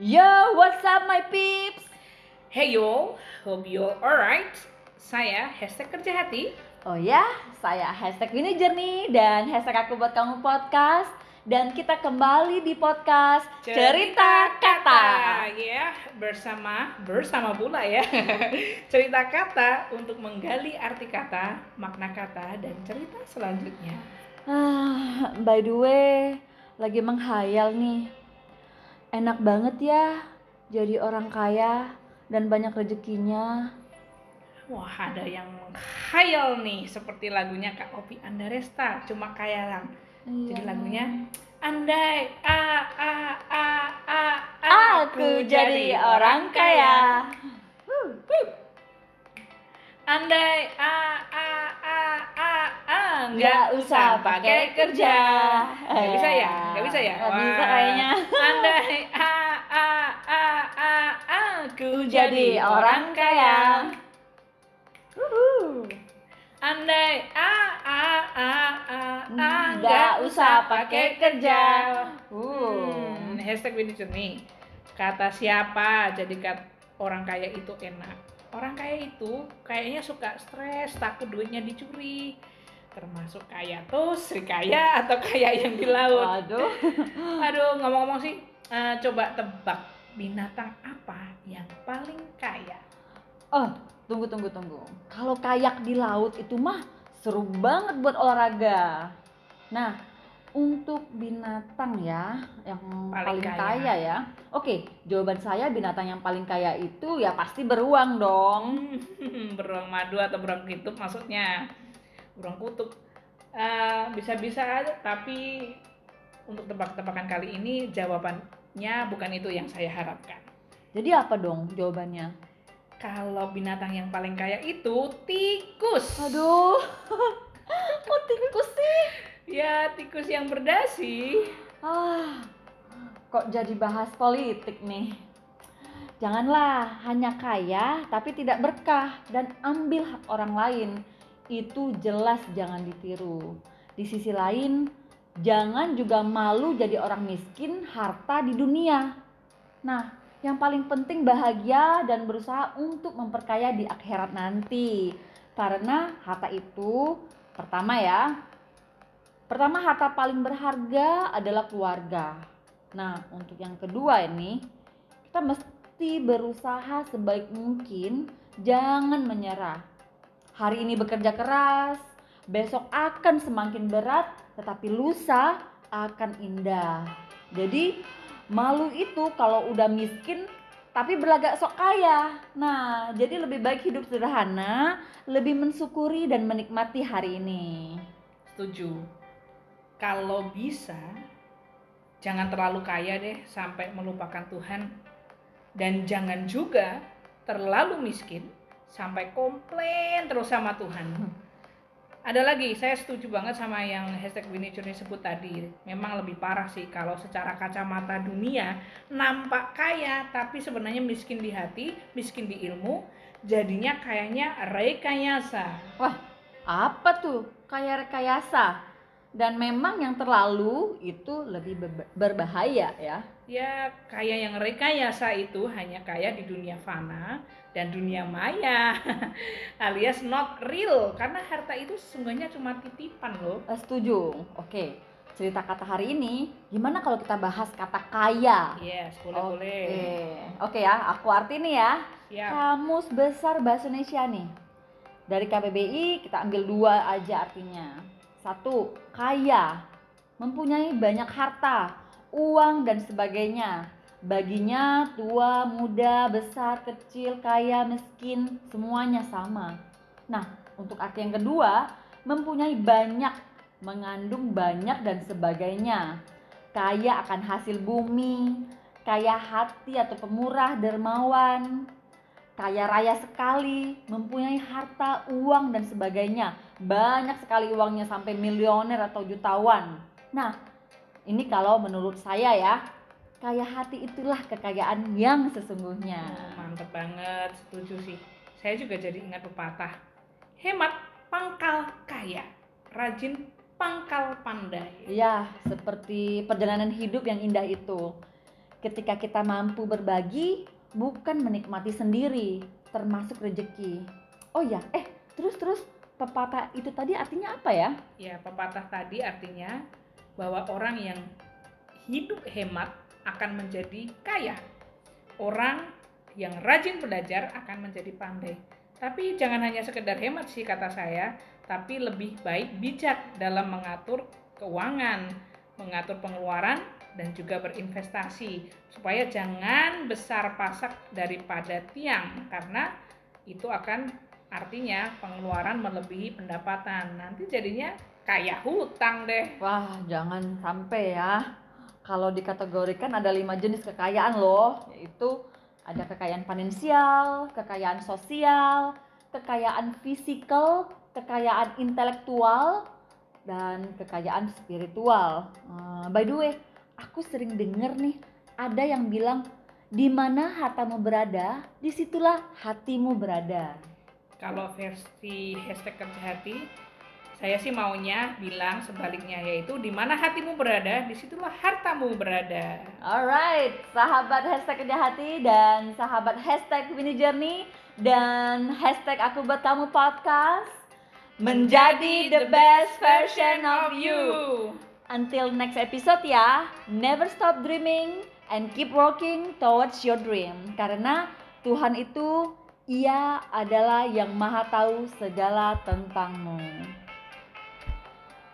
Yo, what's up my peeps? Hey yo, hope you're alright. Saya hashtag kerja hati. Oh ya, saya hashtag Winnie Journey dan hashtag aku buat kamu podcast dan kita kembali di podcast Cerita, Kata. Ya, bersama bersama pula ya. Cerita kata untuk menggali arti kata, makna kata dan cerita selanjutnya. Ah, by the way, lagi menghayal nih. Enak banget ya jadi orang kaya dan banyak rezekinya. Wah, ada yang khayal nih seperti lagunya Kak Opi Andaresta, cuma khayalan. Jadi lagunya Andai a a a a Aku jadi orang kaya. Andai a a a a a Nggak usah pakai kerja. Nggak bisa ya? Nggak bisa ya? Nggak bisa kayaknya. Andai a a a a aku Jadi orang kaya. Andai a a a a a Nggak usah pakai kerja. Hmm, Uh. hashtag Winnie Journey. Kata siapa jadi kat orang kaya itu enak. Orang kaya itu kayaknya suka stres, takut duitnya dicuri. Termasuk kaya tuh Sri Kaya atau kaya yang di laut. Waduh. Aduh, ngomong-ngomong sih, eh, coba tebak binatang apa yang paling kaya? Oh, tunggu tunggu tunggu. Kalau kayak di laut itu mah seru banget buat olahraga. Nah, untuk binatang ya yang paling, Paling kaya. kaya. ya. Oke, jawaban saya binatang yang paling kaya itu ya pasti beruang dong. Beruang madu atau beruang kutub maksudnya beruang kutub Eh, bisa-bisa aja tapi untuk tebak-tebakan kali ini jawabannya bukan itu yang saya harapkan Jadi apa dong jawabannya? kalau binatang yang paling kaya itu tikus Aduh. Kok tikus sih? ya tikus yang berdasi Ah, kok jadi bahas politik nih? Janganlah hanya kaya tapi tidak berkah dan ambil hak orang lain. Itu jelas jangan ditiru. Di sisi lain, jangan juga malu jadi orang miskin harta di dunia. Nah, yang paling penting bahagia dan berusaha untuk memperkaya di akhirat nanti. Karena harta itu pertama ya, Pertama, harta paling berharga adalah keluarga. Nah, untuk yang kedua ini, kita mesti berusaha sebaik mungkin, jangan menyerah. Hari ini bekerja keras, besok akan semakin berat, tetapi lusa akan indah. Jadi, malu itu kalau udah miskin tapi berlagak sok kaya. Nah, jadi lebih baik hidup sederhana, lebih mensyukuri dan menikmati hari ini. setuju kalau bisa jangan terlalu kaya deh sampai melupakan Tuhan dan jangan juga terlalu miskin sampai komplain terus sama Tuhan. Ada lagi, saya setuju banget sama yang hashtag Winnie sebut tadi. Memang lebih parah sih kalau secara kacamata dunia nampak kaya tapi sebenarnya miskin di hati, miskin di ilmu, jadinya kayaknya rekayasa. Wah, apa tuh? Kayak rekayasa. Dan memang yang terlalu itu lebih ber- berbahaya ya. Ya, kaya yang rekayasa itu hanya kaya di dunia fana dan dunia maya, alias not real, karena harta itu sesungguhnya cuma titipan loh. Eh, Setuju. Oke. Cerita kata hari ini, gimana kalau kita bahas kata kaya? Yes, boleh Oke. boleh. Oke ya, aku arti nih ya. Siap. Kamus Besar Bahasa Indonesia nih. Dari KBBI kita ambil dua aja artinya. Satu, kaya. Mempunyai banyak harta, uang dan sebagainya. Baginya tua, muda, besar, kecil, kaya, miskin, semuanya sama. Nah, untuk arti yang kedua, mempunyai banyak, mengandung banyak dan sebagainya. Kaya akan hasil bumi, kaya hati atau pemurah, dermawan, kaya raya sekali, mempunyai harta, uang dan sebagainya. Banyak sekali uangnya sampai milioner atau jutawan. Nah, ini kalau menurut saya ya, kaya hati itulah kekayaan yang sesungguhnya. Mantep banget, setuju sih. Saya juga jadi ingat pepatah. Hemat pangkal kaya, rajin pangkal pandai. Ya, seperti perjalanan hidup yang indah itu. ketika kita mampu berbagi, bukan menikmati sendiri, termasuk rezeki. Oh ya, eh terus terus pepatah itu tadi artinya apa ya? Ya, pepatah tadi artinya bahwa orang yang hidup hemat akan menjadi kaya. Orang yang rajin belajar akan menjadi pandai. Tapi jangan hanya sekedar hemat sih kata saya, tapi lebih baik bijak dalam mengatur keuangan, mengatur pengeluaran dan juga berinvestasi supaya jangan besar pasak daripada tiang karena itu akan artinya pengeluaran melebihi pendapatan. Nanti jadinya kayak hutang deh. Wah, jangan sampai ya. Kalau dikategorikan ada lima jenis kekayaan loh, yaitu ada kekayaan finansial, kekayaan sosial, kekayaan fisikal, kekayaan intelektual, dan kekayaan spiritual. Uh, by the way, aku sering denger nih ada yang bilang di mana hartamu berada, di situlah hatimu berada. Kalau versi hashtag kerja hati, saya sih maunya bilang sebaliknya yaitu di mana hatimu berada, di situlah hartamu berada. Alright, sahabat hashtag kerja hati dan sahabat hashtag Winnie Journey dan hashtag aku buat kamu podcast menjadi the best version of you. Until next episode ya, never stop dreaming and keep working towards your dream. Karena Tuhan itu ia adalah yang maha tahu segala tentangmu.